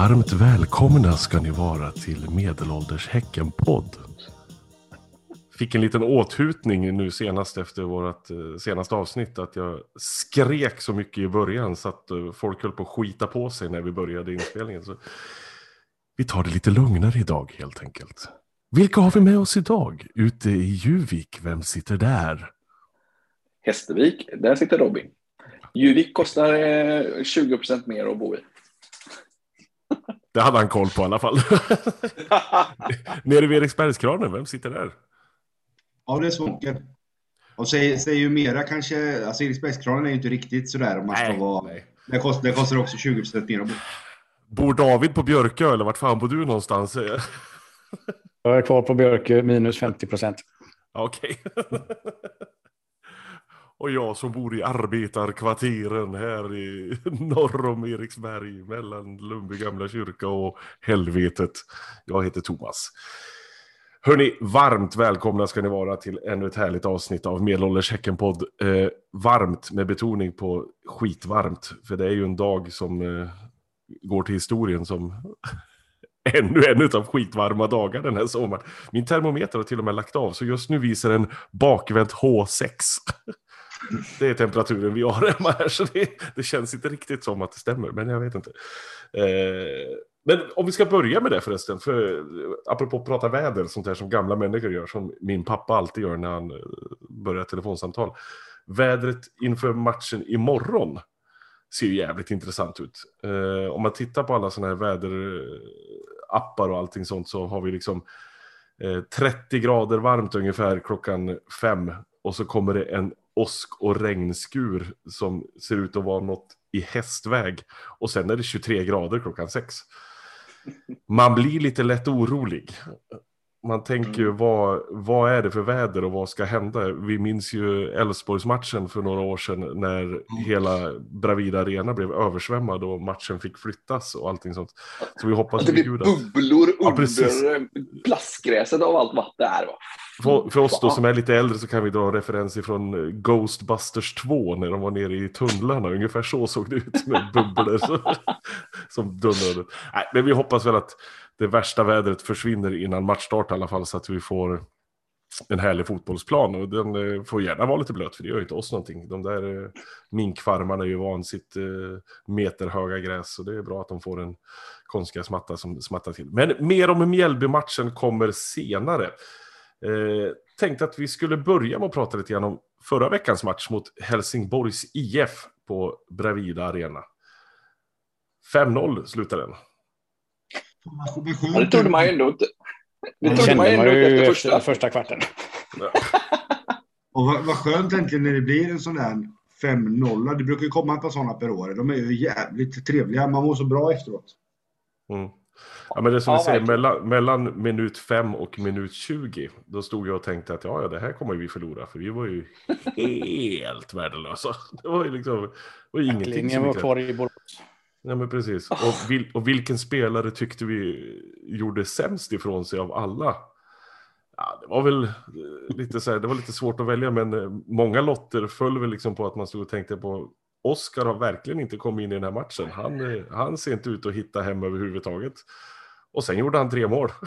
Varmt välkomna ska ni vara till Medelålders Häcken-podd. Fick en liten åthutning nu senast efter vårt eh, senaste avsnitt att jag skrek så mycket i början så att eh, folk höll på att skita på sig när vi började inspelningen. Så vi tar det lite lugnare idag helt enkelt. Vilka har vi med oss idag? Ute i Juvik, vem sitter där? Hästervik, där sitter Robin. Juvik kostar eh, 20 procent mer att bo i. Det hade han koll på i alla fall. Nere vid Eriksbergskranen, vem sitter där? Ja, det är Svånken. Och säger, säger ju mera kanske, alltså Eriksbergskranen är ju inte riktigt sådär om man ska Nej, vara... nej. Det kostar, det kostar också 20 procent mer att bo. Bor David på Björkö eller vart fan bor du någonstans? Jag är kvar på Björkö, minus 50 procent. Ja, Okej. Och jag som bor i arbetarkvarteren här i norr om Eriksberg mellan Lundby gamla kyrka och helvetet. Jag heter Thomas. Hörni, varmt välkomna ska ni vara till ännu ett härligt avsnitt av Medelålders Häckenpodd. Eh, varmt med betoning på skitvarmt, för det är ju en dag som eh, går till historien som ännu en av skitvarma dagar den här sommaren. Min termometer har till och med lagt av, så just nu visar den bakvänt H6. Det är temperaturen vi har hemma här, så det, det känns inte riktigt som att det stämmer, men jag vet inte. Eh, men om vi ska börja med det förresten, för eh, apropå att prata väder, sånt där som gamla människor gör, som min pappa alltid gör när han eh, börjar telefonsamtal. Vädret inför matchen imorgon ser ju jävligt intressant ut. Eh, om man tittar på alla sådana här väderappar och allting sånt så har vi liksom eh, 30 grader varmt ungefär klockan fem och så kommer det en åsk och regnskur som ser ut att vara något i hästväg och sen är det 23 grader klockan sex. Man blir lite lätt orolig. Man tänker ju vad, vad är det för väder och vad ska hända? Vi minns ju Elfsborgsmatchen för några år sedan när hela Bravida Arena blev översvämmad och matchen fick flyttas och allting sånt. Så vi hoppas Att det blir bubblor Ja, precis. under plastgräset av allt vatten det är. För, för oss då som är lite äldre så kan vi dra en referens ifrån eh, Ghostbusters 2 när de var nere i tunnlarna. Ungefär så såg det ut med bubblor som, som dundrade. Nej, men vi hoppas väl att det värsta vädret försvinner innan matchstart i alla fall så att vi får en härlig fotbollsplan. Och den eh, får gärna vara lite blöt för det gör ju inte oss någonting. De där eh, minkfarmarna är ju vansitt eh, meterhöga gräs så det är bra att de får en konstgräsmatta som smattar till. Men mer om Mjällby-matchen kommer senare. Eh, tänkte att vi skulle börja med att prata lite grann om förra veckans match mot Helsingborgs IF på Bravida Arena. 5-0 slutade den. Ja, det trodde man ju ändå inte. Det Det trodde man kände ju man ändå ju efter första. första kvarten. Och vad, vad skönt äntligen när det blir en sån där 5-0. Det brukar ju komma ett par sådana per år. De är ju jävligt trevliga. Man mår så bra efteråt. Mm. Ja, men det som Ja, vi säger, mellan, mellan minut 5 och minut 20, då stod jag och tänkte att ja, ja, det här kommer vi förlora, för vi var ju helt värdelösa. Det var ju liksom, det var ingenting Backlinjen som var kvar i Borås. Ja, men precis. Och, vil, och vilken spelare tyckte vi gjorde sämst ifrån sig av alla? Ja, det var väl eh, lite så här, det var lite svårt att välja, men eh, många lotter föll väl liksom på att man stod och tänkte på Oskar har verkligen inte kommit in i den här matchen. Han, eh, han ser inte ut att hitta hem överhuvudtaget. Och sen gjorde han tre mål.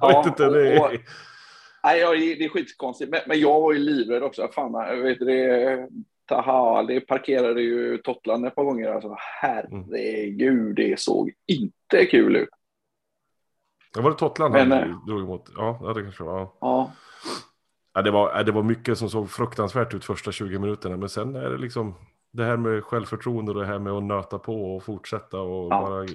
Jag Ja, vet inte, det och- är... Nej, ja, det är skitkonstigt. Men, men jag var ju livrädd också. Fan, jag vet det, Taha, det parkerade ju Totland ett par gånger. Alltså, herregud, det såg inte kul ut. Ja, var det Totland han eh, drog emot? Ja, det kanske var. Ja. Ja, Ja, det, var, det var mycket som såg fruktansvärt ut första 20 minuterna, men sen är det liksom det här med självförtroende och det här med att nöta på och fortsätta och Ja. bara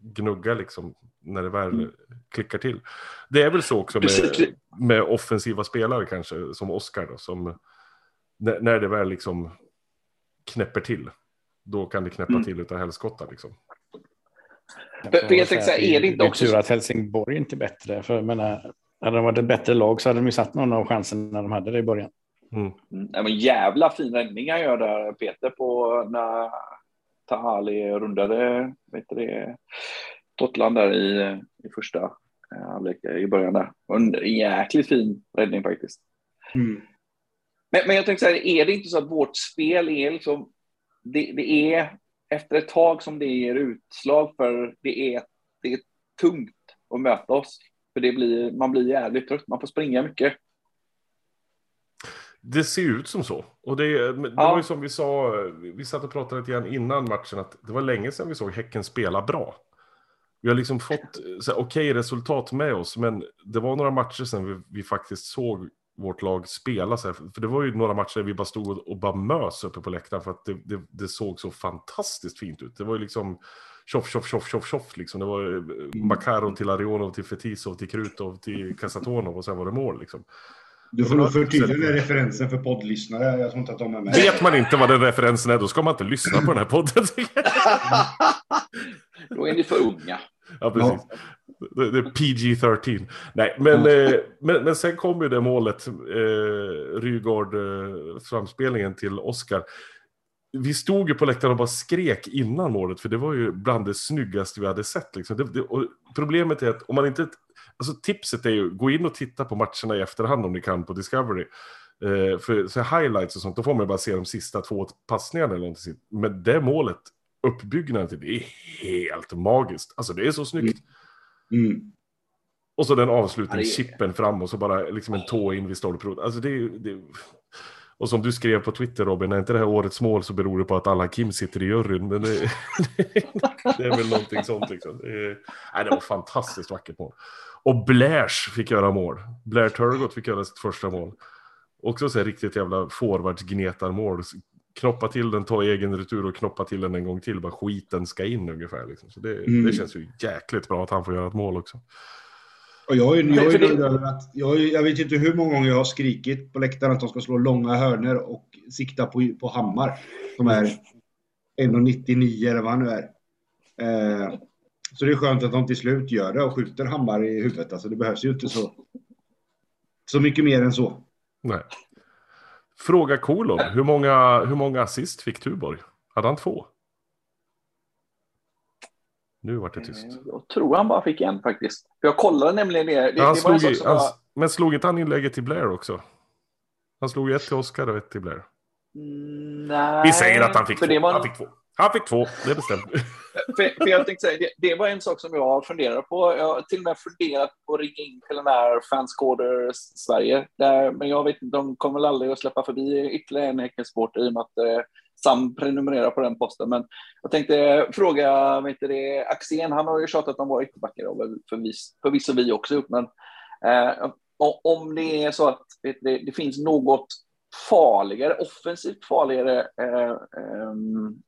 gnugga liksom när det väl Mm. klickar till. Det är väl så också med, med offensiva spelare kanske, som Oskar då, som när, när det väl liksom knäpper till, då kan det knäppa Mm. till utav helskotta liksom. Jag tänkte säga, är det inte är också- tur att Helsingborg inte är bättre. För jag menar, hade de varit ett bättre lag så hade de ju satt någon av chansen när de hade det i början. Mm. Mm, ja, men jävla fin räddning han gör där, Peter, på när Tahali rundade vet du det, Totland där i, i första eh, halvlek i början där. En jäkligt fin räddning faktiskt. Mm. Men, men jag tänkte säga, är det inte så att vårt spel är liksom, det, det är efter ett tag som det ger utslag för det är, det är tungt att möta oss. För det blir, man blir jävligt trött, man får springa mycket. Det ser ut som så. Och det, det Ja. var ju som vi sa, vi satt och pratade lite grann innan matchen, att det var länge sedan vi såg Häcken spela bra. Vi har liksom fått så här, okej resultat med oss, men det var några matcher sedan vi, vi faktiskt såg vårt lag spela. Så här, för det var ju några matcher där vi bara stod och bara mös uppe på läktaren för att det, det, det såg så fantastiskt fint ut. Det var ju liksom tjoff, tjoff, tjoff, tjoff, tjoff liksom. Det var eh, Makarov till Arionov, till Fetisov, till Krutov, till Kasatonov och sen var det mål liksom. Du får nog förtydliga referensen för poddlyssnare. Jag tror inte att de är med. Vet man inte vad den referensen är, då ska man inte lyssna på den här podden. Då är ni för unga. ja, precis. Det, det är PG-13. Nej, men, eh, men, men sen kom ju det målet, eh, Rygaard, eh, till Oskar. Vi stod ju på läktaren och bara skrek innan målet, för det var ju bland det snyggaste vi hade sett. Liksom. Det, det, problemet är att om man inte... Alltså tipset är ju, gå in och titta på matcherna i efterhand om ni kan på Discovery. Eh, för så highlights och sånt, då får man bara se de sista två passningarna eller någonting. Men det målet, uppbyggnaden till det, är helt magiskt. Alltså det är så snyggt. Mm. Och så den avslutningen, är- chippen fram och så bara liksom en tå in vid stolprodet. Alltså det är. Det är... Och som du skrev på Twitter Robin, är inte det här årets mål så beror det på att alla Kim sitter i juryn. Men det, det är väl någonting sånt liksom. Det, är... Nej, det var fantastiskt vackert mål. Och Blairs fick göra mål. Blair Turgott fick göra sitt första mål. Också så här riktigt jävla forwardsgnetarmål. Knoppa till den, ta egen retur och knoppa till den en gång till. Bara skiten ska in ungefär. Liksom. Så det, Mm. det känns ju jäkligt bra att han får göra ett mål också. Och jag, är, jag, är det- nöjd över att, jag, jag vet inte hur många gånger jag har skrikit på läktaren att de ska slå långa hörner och sikta på, på Hammar. Som är 1,99 eller vad han nu är. Eh, så det är skönt att de till slut gör det och skjuter Hammar i huvudet. Alltså det behövs ju inte så, så mycket mer än så. Nej. Fråga kolon. Hur många, hur många assist fick Tuborg? Hade han två? Nu vart det tyst. Eh, Jag tror han bara fick en faktiskt. Jag kollade nämligen det. Det, han det slog i, han, var... Men slog inte han inlägget till Blair också? Han slog ett till Oscar och ett till Blair. Mm, Nej. Vi säger att han fick två. Var Han fick två. Han fick två, det är bestämt. för, för jag tänkte säga, det, det var en sak som jag funderade på. Jag har till och med funderat på att ringa in till den här fanscorder-Sverige. Där, eh, men jag vet de kommer väl aldrig att släppa förbi ytterligare en Häckensport i och med att eh, Sam prenumererar på den posten. Men jag tänkte eh, fråga, vet du det, Axén, han har ju tjatat om våra ytterbackar och väl förvisso, vi också gjort, men eh, om det är så att vet du, det, finns något farligare, offensivt farligare eh, ehm,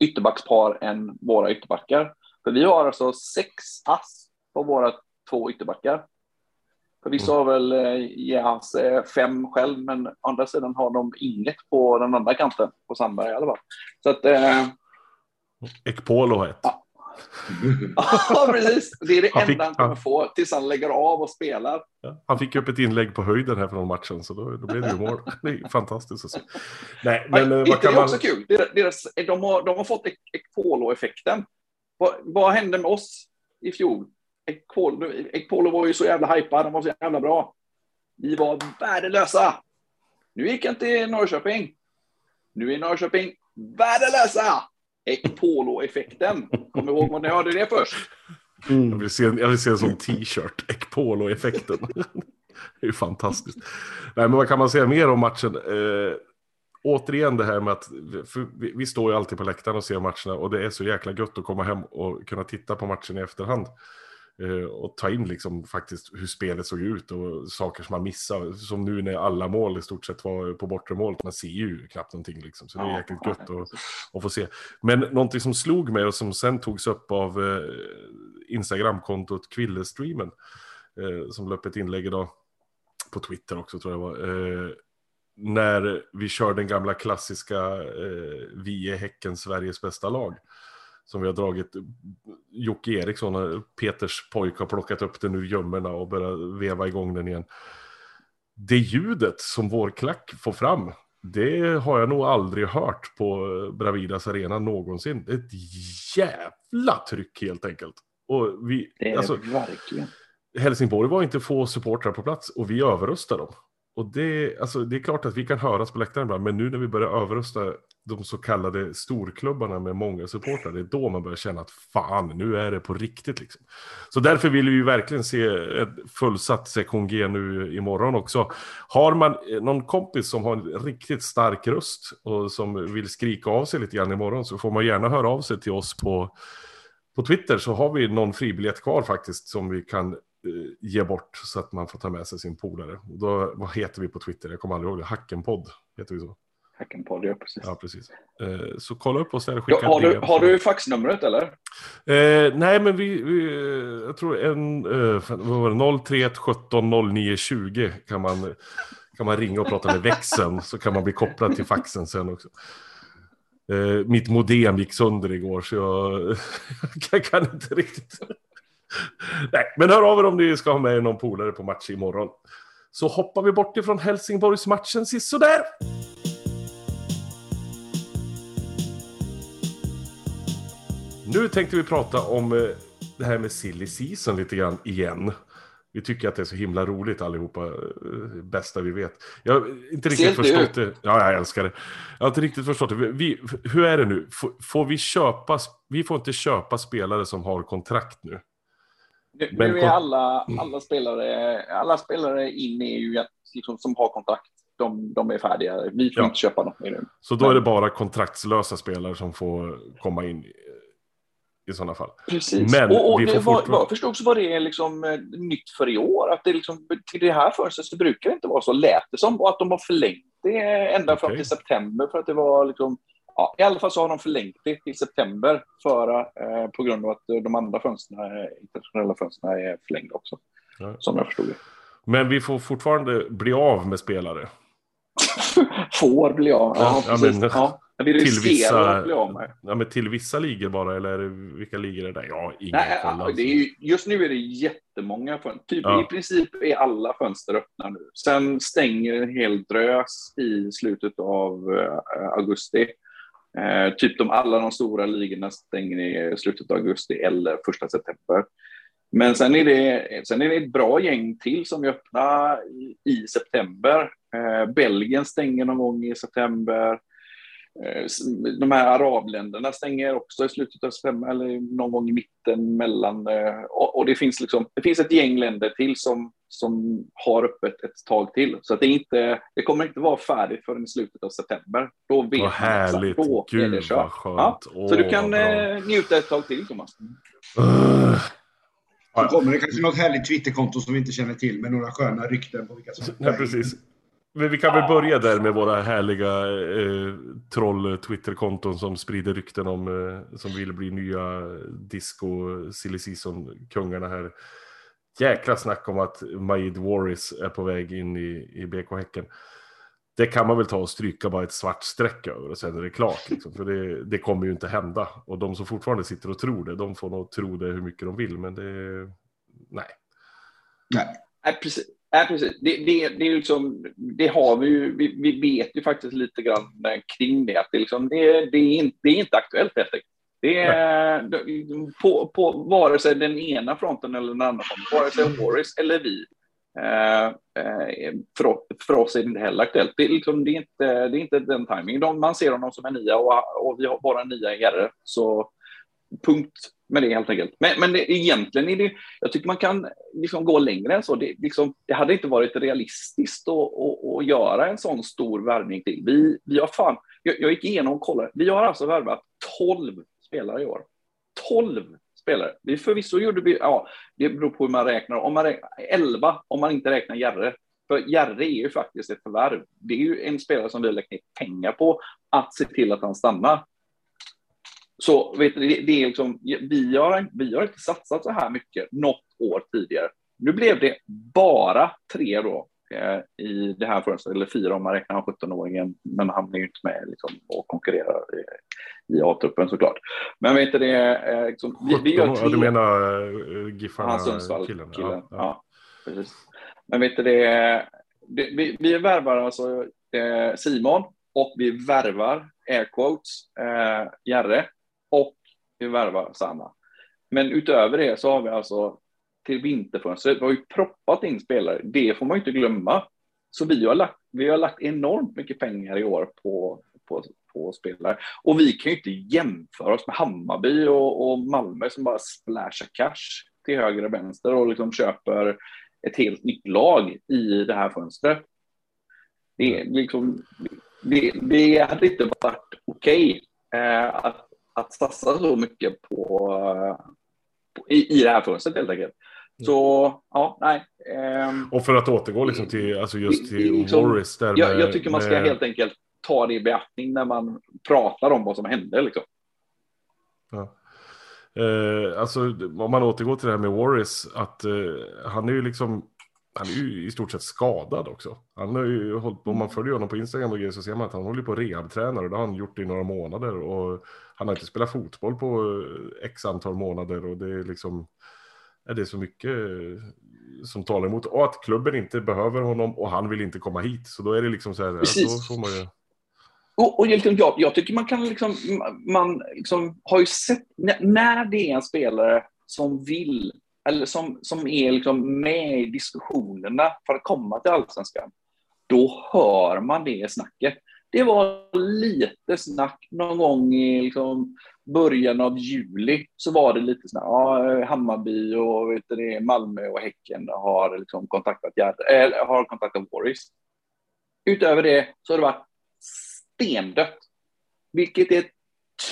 ytterbackspar än våra ytterbackar. För vi har alltså sex ass på våra två ytterbackar. Förvisso har väl eh, Jas eh, fem själv, men å andra sidan har de inget på den andra kanten, på Sandberg i alla fall. Så att, eh, Ekpolo har ett. Ja. ja, precis. Det är det Han fick- enda han kommer få tills han lägger av och spelar. Ja, han fick ju upp ett inlägg på höjden här från matchen, så då, då blev det ju mål. Det är fantastiskt att se. Nej, men Men, eh, inte det man... också kul? Deras, de, har, de har fått Ek- Ekpolo-effekten. Vad, vad hände med oss i fjol? Ekpolo, Ekpolo var ju så jävla hypad, han var så jävla bra. Vi var värdelösa. Nu gick han till Norrköping. Nu är Norrköping värdelösa. Ekpolo-effekten. Kom ihåg vad ni hörde det först. Jag Mm. vill se, jag vill se en sån t-shirt, Ekpolo-effekten. det är ju fantastiskt. Nej, men vad kan man säga mer om matchen? Eh, återigen det här med att vi, vi står ju alltid på läktaren och ser matcherna och det är så jäkla gött att komma hem och kunna titta på matchen i efterhand. Eh, och ta in liksom faktiskt hur spelet såg ut och saker som man missar. Som nu när alla mål i stort sett var på bortre målet. Man ser ju knappt någonting liksom. Så det är jäkligt gött att, att få se. Men någonting som slog mig och som sen togs upp av eh, Instagramkontot Kvillestreamen. Eh, som upp ett inlägg idag. På Twitter också tror jag det var. Eh, när vi kör den gamla klassiska eh, Vi är Häcken Sveriges bästa lag. Som vi har dragit. Jocke Eriksson, Peters pojk, har plockat upp den ur gömmorna och börjat veva igång den igen. Det ljudet som vår klack får fram, det har jag nog aldrig hört på Bravidas arena någonsin. Det är ett jävla tryck helt enkelt. Och vi, Det är alltså, verkligen. Helsingborg var inte få supportrar på plats och vi överröstade dem. Och det, alltså, det är klart att vi kan höras på läktaren ibland, men nu när vi börjar överrösta de så kallade storklubbarna med många supportrar, det är då man börjar känna att fan, nu är det på riktigt. Liksom. Så därför vill vi ju verkligen se ett fullsatt sektion G nu imorgon också. Har man eh, någon kompis som har en riktigt stark röst och som vill skrika av sig lite grann imorgon så får man gärna höra av sig till oss på, på Twitter så har vi någon fribiljett kvar faktiskt som vi kan eh, ge bort så att man får ta med sig sin polare. Då, vad heter vi på Twitter? Jag kommer aldrig ihåg det. Hackenpodd heter vi så. Hackenpodd, ja precis. Ja, precis. Eh, så kolla upp oss där och skicka Ja, har, du, har du faxnumret eller? Eh, nej, men vi, vi eh, jag tror en, eh, vad var det, 031 17 09 20 kan man, kan man ringa och prata med växeln så kan man bli kopplad till faxen sen också. Eh, mitt modem gick sönder igår så jag, jag kan inte riktigt. nej, men hör av er om ni ska ha med er någon polare på match imorgon. Så hoppar vi bort ifrån Helsingborgsmatchen sisådär. Nu tänkte vi prata om eh, det här med silly season lite grann igen. Vi tycker att det är så himla roligt allihopa, eh, bästa vi vet. Jag har inte riktigt Ser förstått det. Ja, jag älskar det. Jag har inte riktigt förstått det. Vi, hur är det nu? Får, får vi köpa, vi får inte köpa spelare som har kontrakt nu. Nu, Men nu är alla, alla, spelare, alla spelare in är ju liksom, som har kontrakt. De, de är färdiga. Vi får Ja. inte köpa dem nu. Så då är det Men- bara kontraktslösa spelare som får komma in i, sådana fall. Precis. Men och, och vi det får var, vad jag förstod så var det liksom eh, nytt för i år. Att det liksom, till det här fönstret så brukar det inte vara så, lät det som. Och att de har förlängt det ända fram Okej. till september. För att det var liksom, ja, I alla fall så har de förlängt det till september. För, eh, på grund av att de andra fönstren, eh, internationella fönstren är förlängda också. Ja. Som jag förstod det. Men vi får fortfarande bli av med spelare. Får bli av. Ja, Ja, ja, precis. men- ja. Vi till riskerar vissa-. Ja, men till vissa ligor bara, eller vilka ligor är det? Ja, ingen Nej, koll är ju, just nu är det jättemånga fönster. Typ, Ja. I princip är alla fönster öppna nu. Sen stänger en hel drös i slutet av eh, augusti. Eh, typ de, alla de stora ligorna stänger i slutet av augusti eller första september. Men sen är, det, sen är det ett bra gäng till som är öppna i, i september. Eh, Belgien stänger någon gång i september. Eh, De här arabländerna stänger också i slutet av september eller någon gång i mitten mellan. eh, Och det finns, liksom, det finns ett gäng länder till som, som har öppet ett tag till. Så att det, inte, det kommer inte vara färdigt förrän i slutet av september. Då vet Vad man härligt. Då är det Gud kört. vad skönt. Ja, Åh, Så du kan bra. eh, njuta ett tag till, Thomas. Uh, Så kommer det kanske något härligt Twitterkonto som vi inte känner till med några sköna rykten på vilka som ja, precis. Men vi kan väl börja där med våra härliga eh, troll-Twitterkonton som sprider rykten om, eh, som vill bli nya disco silly season-kungarna här. Jäkla snack om att Maid Warris är på väg in i, i BK Häcken. Det kan man väl ta och stryka bara ett svart streck över och sen är det klart. Liksom, för det, det kommer ju inte hända. Och de som fortfarande sitter och tror det, de får nog tro det hur mycket de vill. Men det, nej. Nej. Nej, precis. Nej, precis. Det, det, det, är liksom, det har vi ju, vi, vi vet ju faktiskt lite grann kring det. Att det, är liksom, det, det, är inte, det är inte aktuellt helt enkelt. Det är på, på vare sig den ena fronten eller den andra fronten, vare sig Boris eller vi. Eh, eh, för, för oss är det inte heller aktuellt. Det är, liksom, det är, inte, det är inte den timingen. De, man ser honom som en nia och, och vi har bara en nia i. Så punkt med det helt enkelt. Men, men det, egentligen är det, jag tycker man kan liksom gå längre än så. Det, liksom, det hade inte varit realistiskt att, att, att göra en sån stor värvning till. Vi, vi har fan, jag, jag gick igenom och kollade. Vi har alltså värvat 12 spelare i år. 12 spelare. Vi förvisso gjorde vi, ja, det beror på hur man räknar. Om man räknar 11 om man inte räknar Järre. För Järre är ju faktiskt ett förvärv. Det är ju en spelare som vi har lagt ner pengar på att se till att han stannar. Så vet du, det, det är liksom, vi, har, vi har inte satsat så här mycket något år tidigare. Nu blev det bara tre då eh, i det här fönstret, eller fyra om man räknar han 17-åringen, men han är ju inte med liksom, och konkurrerar i, i A-truppen såklart. Men vet du det, eh, liksom, vi, vi gör 17 tre... du menar uh, Giffarna Han Sundsvall, killen? killen. Ja, Ja, ja. precis. Men vet du det, det vi, vi värvar alltså eh, Simon och vi värvar, air quotes, eh, Järre vi värvar samma. Men utöver det så har vi alltså till vinterfönstret, vi har ju proppat in spelare, det får man ju inte glömma. Så vi har lagt, vi har lagt enormt mycket pengar i år på, på, på spelare. Och vi kan ju inte jämföra oss med Hammarby och, och Malmö som bara splashar cash till höger och vänster och liksom köper ett helt nytt lag i det här fönstret. Det, liksom, det, det hade inte varit okej okay, eh, att, att satsa så mycket på, på i, i det här fönstret helt enkelt. Så, ja, nej. Um, och för att återgå liksom till, alltså just till liksom, Morris. Där jag, med, jag tycker man ska med... helt enkelt ta det i beaktning när man pratar om vad som hände. Liksom. Ja. Eh, alltså, om man återgår till det här med Warris, att eh, han är ju liksom han är ju i stort sett skadad också. Han har ju hållit på, om man följer honom på Instagram och grejer så ser man att han håller på rehabtränar och det har han gjort i några månader och han har inte spelat fotboll på eh, x antal månader och det är liksom är det så mycket eh, som talar emot och att klubben inte behöver honom och han vill inte komma hit så då är det liksom så här, Precis. då får man ju och, och liksom, jag, jag, tycker man kan liksom, man liksom har ju sett, när det är en spelare som vill, eller som, som är liksom med i diskussionerna för att komma till allsvenskan, då hör man det snacket. Det var lite snack någon gång i liksom början av juli, så var det lite snack. Ja, Hammarby och vet du, Malmö och Häcken har liksom kontaktat, äh, har kontaktat Warriors. Utöver det så har det varit stendött. Vilket är ett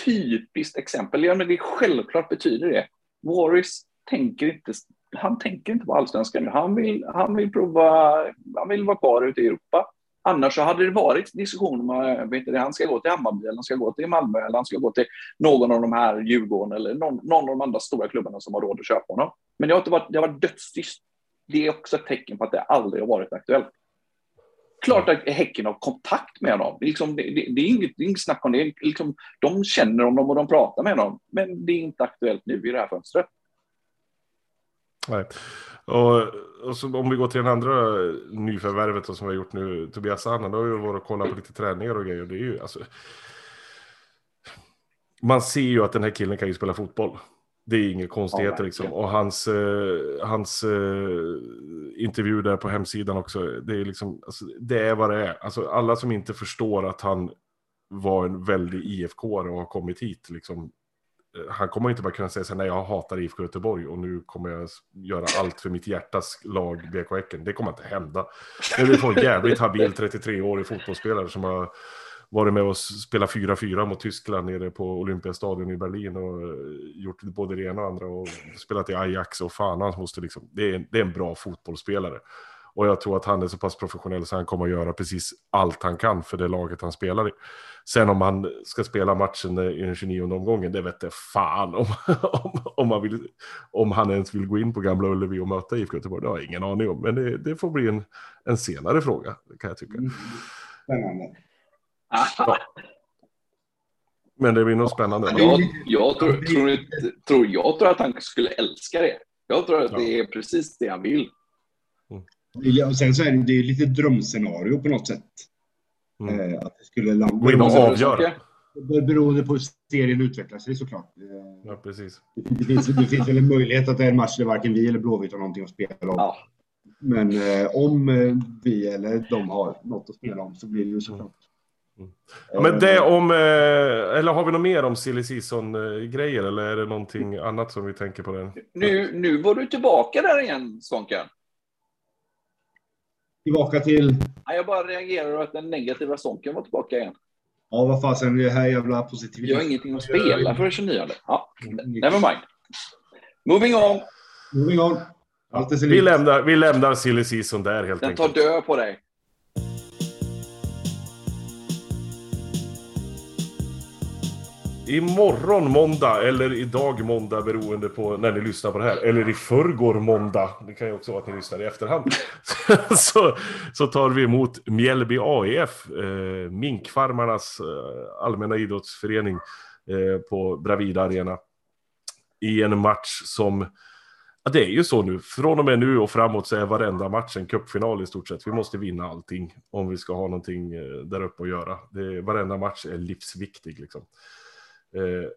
typiskt exempel. Ja, men det självklart betyder det. Warriors tänker inte, han tänker inte på allsvenskan nu. Han vill, han vill prova, han vill vara kvar ute i Europa. Annars så hade det varit diskussion om eh, att han ska gå till Hammarby, eller han ska gå till Malmö, eller han ska gå till någon av de här Djurgården, eller någon, någon av de andra stora klubbarna som har råd att köpa honom. Men det har, inte varit, det har varit dödstyst. Det är också ett tecken på att det aldrig har varit aktuellt. Klart att Häcken har kontakt med honom. Liksom, det, det, det, är inget, det är inget snack om det. Liksom, de känner honom och de pratar med honom. Men det är inte aktuellt nu i det här fönstret. Nej. Och, och så, om vi går till den andra nyförvärvet som vi har gjort nu, Tobias Annan, då har ju varit och kollat på lite träningar och grejer. Det är ju, alltså, man ser ju att den här killen kan ju spela fotboll. Det är inga konstigheter liksom. Och hans, eh, hans eh, intervju där på hemsidan också, det är liksom, alltså, det är vad det är. Alltså alla som inte förstår att han var en väldig IFK och har kommit hit, liksom, han kommer inte bara kunna säga så här, nej jag hatar IFK Göteborg och nu kommer jag göra allt för mitt hjärtas lag BK Häcken. Det kommer inte hända. Men vi får en jävligt habil 33-årig fotbollsspelare som har varit med och spelat 4-4 mot Tyskland nere på Olympiastadion i Berlin och eh, gjort både det ena och andra och spelat i Ajax och fan han måste liksom, det är, det är en bra fotbollsspelare. Och jag tror att han är så pass professionell så han kommer att göra precis allt han kan för det laget han spelar i. Sen om han ska spela matchen i den 29 omgången, det vet jag fan om, om, om, han vill, om han ens vill gå in på Gamla Ullevi och möta IFK Göteborg. Det har jag ingen aning om, men det, det får bli en, en senare fråga, kan jag tycka. Mm. Spännande. Ja. Men det blir nog spännande. Jag, jag, tror, tror, tror, jag tror att han skulle älska det. Jag tror att ja. det är precis det han vill. Mm. Och sen så är det, det är lite drömscenario på något sätt. Mm. Eh, att det skulle landa... Gå in och avgöra. Beroende på hur serien utvecklar sig såklart. Ja, precis. Det finns, det finns väl en möjlighet att det är en match där varken vi eller Blåvitt har någonting att spela om. Ja. Men eh, om eh, vi eller de har något att spela om så blir det ju såklart Mm. Ja, men det om, eh, eller har vi något mer om silly season-grejer eller är det någonting annat som vi tänker på? Den? Nu, nu var du tillbaka där igen, Svånken. Tillbaka till? Ja, jag bara reagerar att den negativa Svånken var tillbaka igen. Ja, vad fasen, det här jävla positivitet. Jag har ingenting att spela för den 29. Ja, never mind. Moving on. Moving on. Allt är vi, lämnar, vi lämnar silly season där helt den enkelt. Den tar död på dig. Imorgon måndag, eller idag måndag beroende på när ni lyssnar på det här. Eller i förrgår måndag, det kan ju också vara att ni lyssnar i efterhand. så, så tar vi emot Mjällby AIF, eh, minkfarmarnas eh, allmänna idrottsförening eh, på Bravida Arena. I en match som, ja, det är ju så nu, från och med nu och framåt så är varenda match en cupfinal i stort sett. Vi måste vinna allting om vi ska ha någonting eh, där uppe att göra. Det, varenda match är livsviktig liksom. Eh,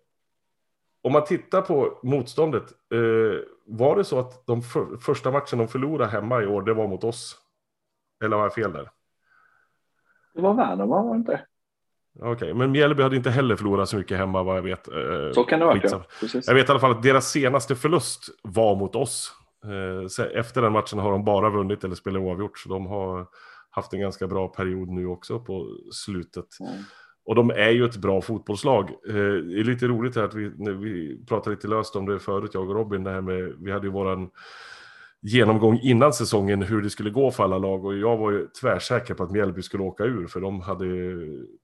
om man tittar på motståndet, eh, var det så att de för, första matchen de förlorade hemma i år, det var mot oss? Eller har jag fel där? Det var Värnamo, var det inte? Okej, okay. men Mjällby hade inte heller förlorat så mycket hemma vad jag vet. Eh, så kan det vara, ja. Precis. Jag vet i alla fall att deras senaste förlust var mot oss. Eh, efter den matchen har de bara vunnit eller spelat oavgjort, så de har haft en ganska bra period nu också på slutet. Mm. Och de är ju ett bra fotbollslag. Eh, det är lite roligt här att vi, vi pratade lite löst om det förut, jag och Robin, det här med, vi hade ju våran genomgång innan säsongen hur det skulle gå för alla lag och jag var ju tvärsäker på att Mjällby skulle åka ur för de hade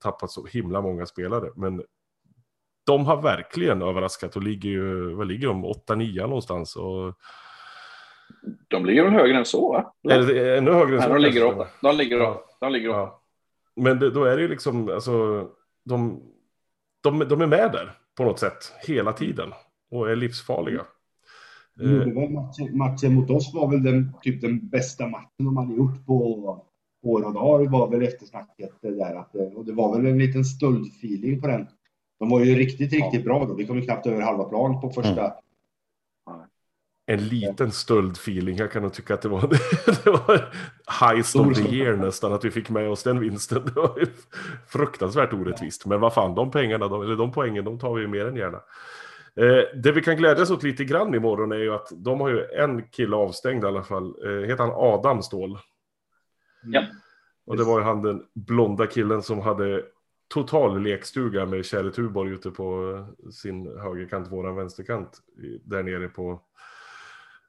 tappat så himla många spelare. Men de har verkligen överraskat och ligger ju, vad ligger de, 8-9 någonstans. Och... De ligger väl högre än så? Va? Det ännu högre än så? Nej, de ligger åtta. De ligger åtta. De ligger åtta. Men det, då är det ju liksom, alltså, de, de, de är med där på något sätt hela tiden och är livsfarliga. Mm. Matchen, matchen mot oss var väl den, typ den bästa matchen de hade gjort på år och dag var väl eftersnacket där. Att, och det var väl en liten stöldfeeling på den. De var ju riktigt, riktigt ja. bra då. Vi kom ju knappt över halva plan på första, mm en liten stöldfeeling. Jag kan nog tycka att det var, det var heist of the year nästan att vi fick med oss den vinsten. Det var fruktansvärt orättvist. Men vad fan, de pengarna, de, eller de poängen, de tar vi ju mer än gärna. Eh, det vi kan glädjas åt lite grann imorgon är ju att de har ju en kille avstängd i alla fall. Eh, heter han Adam Ståhl? Ja. Och det var ju han den blonda killen som hade total lekstuga med Kjell Tuborg ute på sin högerkant, våran vänsterkant. Där nere på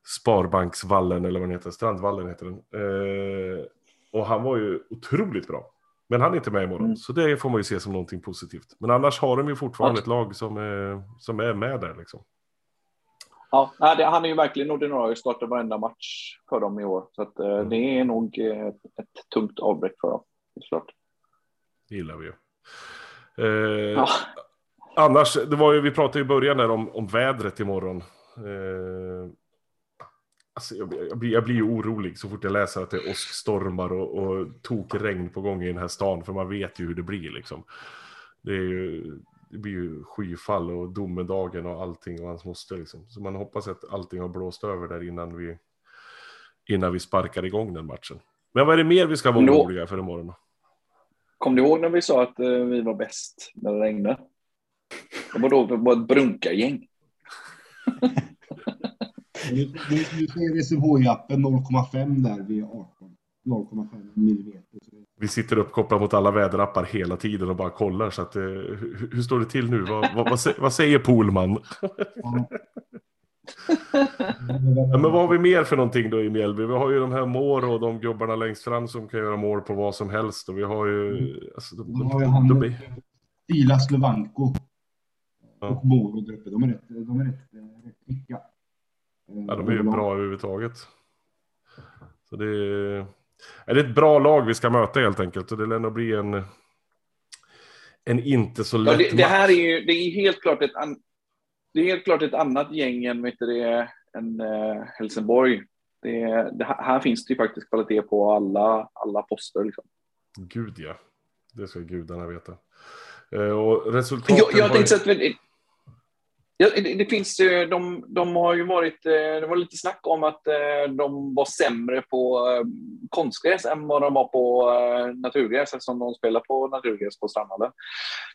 Sparbanksvallen eller vad den heter, Strandvallen heter den. Eh, och han var ju otroligt bra. Men han är inte med imorgon, mm. så det får man ju se som någonting positivt. Men annars har de ju fortfarande ett lag som är, som är med där liksom. Ja, han är ju verkligen ordinarie, startar varenda match för dem i år. Så att, eh, mm. det är nog ett, ett tungt avbräck för dem, såklart. Det gillar vi ju. Eh, ja. Annars, det var ju, vi pratade i början där om, om vädret imorgon. Eh, Alltså, jag, jag, blir, jag blir ju orolig så fort jag läser att det är åskstormar och, och tokregn på gång i den här stan. För man vet ju hur det blir liksom. Det, är ju, det blir ju skyfall och domedagen och allting och hans moster liksom. Så man hoppas att allting har blåst över där innan vi, innan vi sparkar igång den matchen. Men vad är det mer vi ska vara Nå oroliga för imorgon? Kom du ihåg när vi sa att uh, vi var bäst när det regnade? Det var då det var ett brunkargäng. Nu, ser SMHI-appen 0,5 där vid 18. 0,5 millimeter. Vi sitter uppkopplade mot alla väderappar hela tiden och bara kollar. Så att, eh, hur, hur, står det till nu? Vad, vad, vad, vad säger Polman? Ja. ja, men vad har vi mer för någonting då i Mjällby? Vi har ju de här Mår och de gubbarna längst fram som kan göra mål på vad som helst. Och vi har ju... Mm. Alltså, de, de, har ju han, de, de, Silas Levanko ja. och Moro där uppe. De är rätt, de är rätt, rätt kvicka. Ja, de är ju bra överhuvudtaget. Så det är, är det ett bra lag vi ska möta helt enkelt. Och det lär nog bli en, en inte så lätt ja, det, det, här är ju det är helt klart ett, an, det är helt klart ett annat gäng än, vet du, än uh, Helsingborg. Det, det, här finns det ju faktiskt kvalitet på alla, alla poster. Liksom. Gud ja, det ska gudarna veta. Uh, och resultaten jag, jag tänkte att Ja, det, det, finns eh, de, de har ju varit, eh, det var lite snack om att eh, de var sämre på konstgräs än vad de var på naturgräs eftersom de spelar på naturgräs på Strandhallen.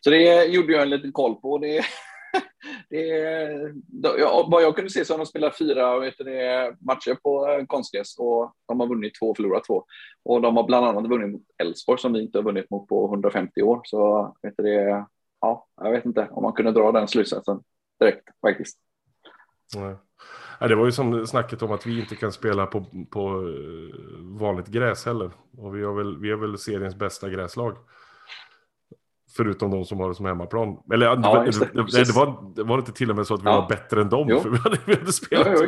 Så det gjorde jag en liten koll på. Det, det, ja, vad jag kunde se så har de spelat fyra vet det, matcher på konstgräs och de har vunnit två och förlorat två. Och de har bland annat vunnit mot Elfsborg som vi inte har vunnit mot på 150 år. Så vet det, ja, jag vet inte om man kunde dra den slutsatsen direkt faktiskt. Nej. det var ju som snacket om att vi inte kan spela på, på eh, vanligt gräs heller. Och vi har väl, vi har väl seriens bästa gräslag. Förutom de som har det som hemmaplan. Eller ja, det, det, det, det, var, det var inte till och med så att vi ja. var bättre än dem. För vi hade, vi hade spelat ja,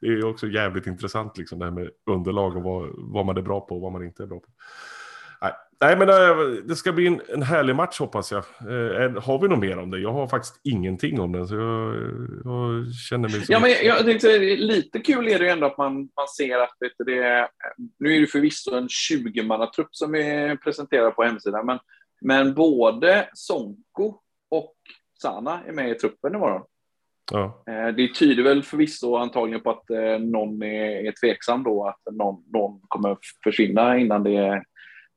Det är ju också jävligt intressant liksom det här med underlag och vad, vad man är bra på och vad man inte är bra på. Nej, men äh, det ska bli en, en härlig match hoppas jag. Eh, har vi något mer om det? Jag har faktiskt ingenting om den, så jag, jag känner mig som... Ja, men jag tänkte, lite kul är det ju ändå att man, man ser att vet det, nu är det förvisso en 20-mannatrupp som är presenterad på hemsidan, men, men både Sonko och Sana är med i truppen imorgon. Ja. Eh, det tyder väl förvisso antagligen på att eh, någon är, är tveksam då, att någon, någon kommer försvinna innan det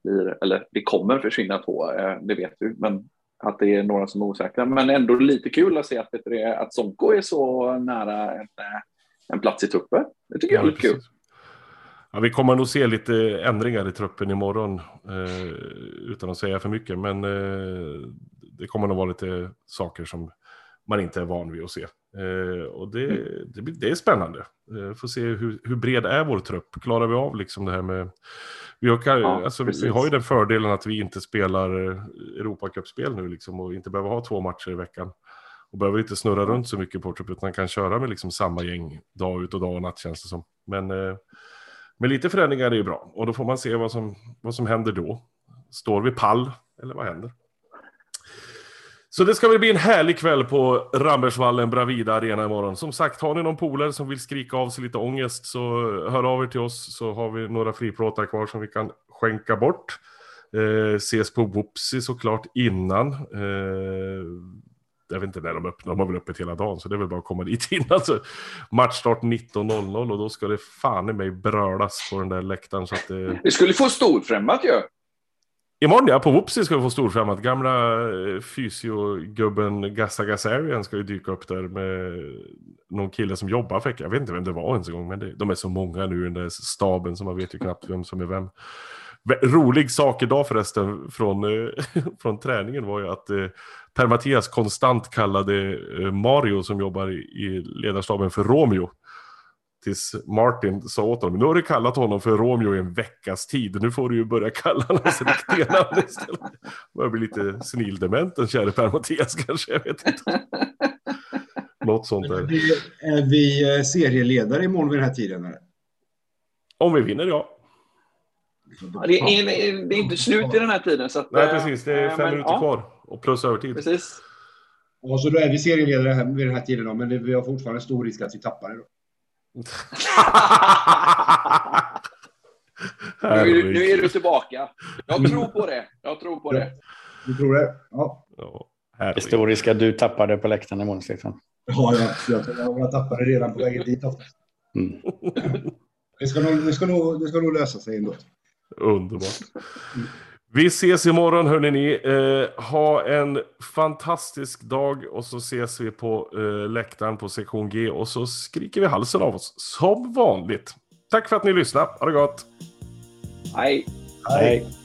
blir, eller det kommer försvinna två, eh, det vet du, men att det är några som är osäkra. Men ändå lite kul att se att, du, att Sonko är så nära en, eh, en plats i truppen. Det tycker jag är lite kul. Ja, vi kommer nog se lite ändringar i truppen imorgon eh, utan att säga för mycket. Men eh, det kommer nog vara lite saker som man inte är van vid att se. Eh, och det, mm. det, det, är spännande. Eh, får se hur, hur bred är vår trupp. Klarar vi av liksom det här med... Vi har, ja, alltså, vi har ju den fördelen att vi inte spelar eh, Europacupspel nu liksom, och inte behöver ha två matcher i veckan. Och behöver inte snurra runt så mycket på trupp utan kan köra med liksom samma gäng dag ut och dag och natt känns det som. Men eh, med lite förändringar är ju bra och då får man se vad som, vad som händer då. Står vi pall eller vad händer? Så det ska väl bli en härlig kväll på Rambergsvallen Bravida Arena imorgon. Som sagt, har ni någon polare som vill skrika av sig lite ångest så hör av er till oss så har vi några friplåtar kvar som vi kan skänka bort. Eh, ses på Whoopsie såklart innan. Eh, jag vet inte när de öppnar, de har väl öppet hela dagen så det är väl bara att komma dit innan. Alltså, matchstart 19.00 och då ska det fan i mig brölas på den där läktaren. Så att det... Vi skulle få storfrämmat ju. Ja. Imorgon ja, på Whoopsie ska vi få storfrämmat. Gamla eh, fysiogubben Gassa Gassarian ska ju dyka upp där med någon kille som jobbar för Jag vet inte vem det var ens en gång, men det, de är så många nu i den där staben så man vet ju knappt vem som är vem. Rolig sak idag förresten från, eh, från träningen var ju att eh, Per-Mattias konstant kallade Mario som jobbar i ledarstaben för Romeo. Tills Martin sa åt honom, nu har du kallat honom för Romeo i en veckas tid, nu får du ju börja kalla honom hans riktiga namn istället. Börjar bli lite snildement den käre Per-Mattias kanske, jag vet inte. Något sånt där. Är vi eh, serieledare imorgon vid den här tiden? Eller? Om vi vinner, ja. Det är, det är, inte slut i den här tiden. Så att, Nej, precis. Det är fem men, minuter ja. kvar. Och plus övertid. Precis. Ja, så då är vi serieledare vid den här tiden, då, men vi har fortfarande stor risk att vi tappar det. Då nu, nu, är du tillbaka. Jag tror på det. Jag tror på det. Du tror det? Ja. ja Historiska du tappade på läktaren imorgon, Stefan. Ja, jag, jag, jag tappade redan på vägen dit. Mm. Det, ska nog, det, ska nog, det ska nog lösa sig ändå. Underbart. Vi ses imorgon hörni ni. Eh, ha en fantastisk dag och så ses vi på eh, läktaren på sektion G och så skriker vi halsen av oss som vanligt. Tack för att ni lyssnade. Ha det gott! Hej! Hej.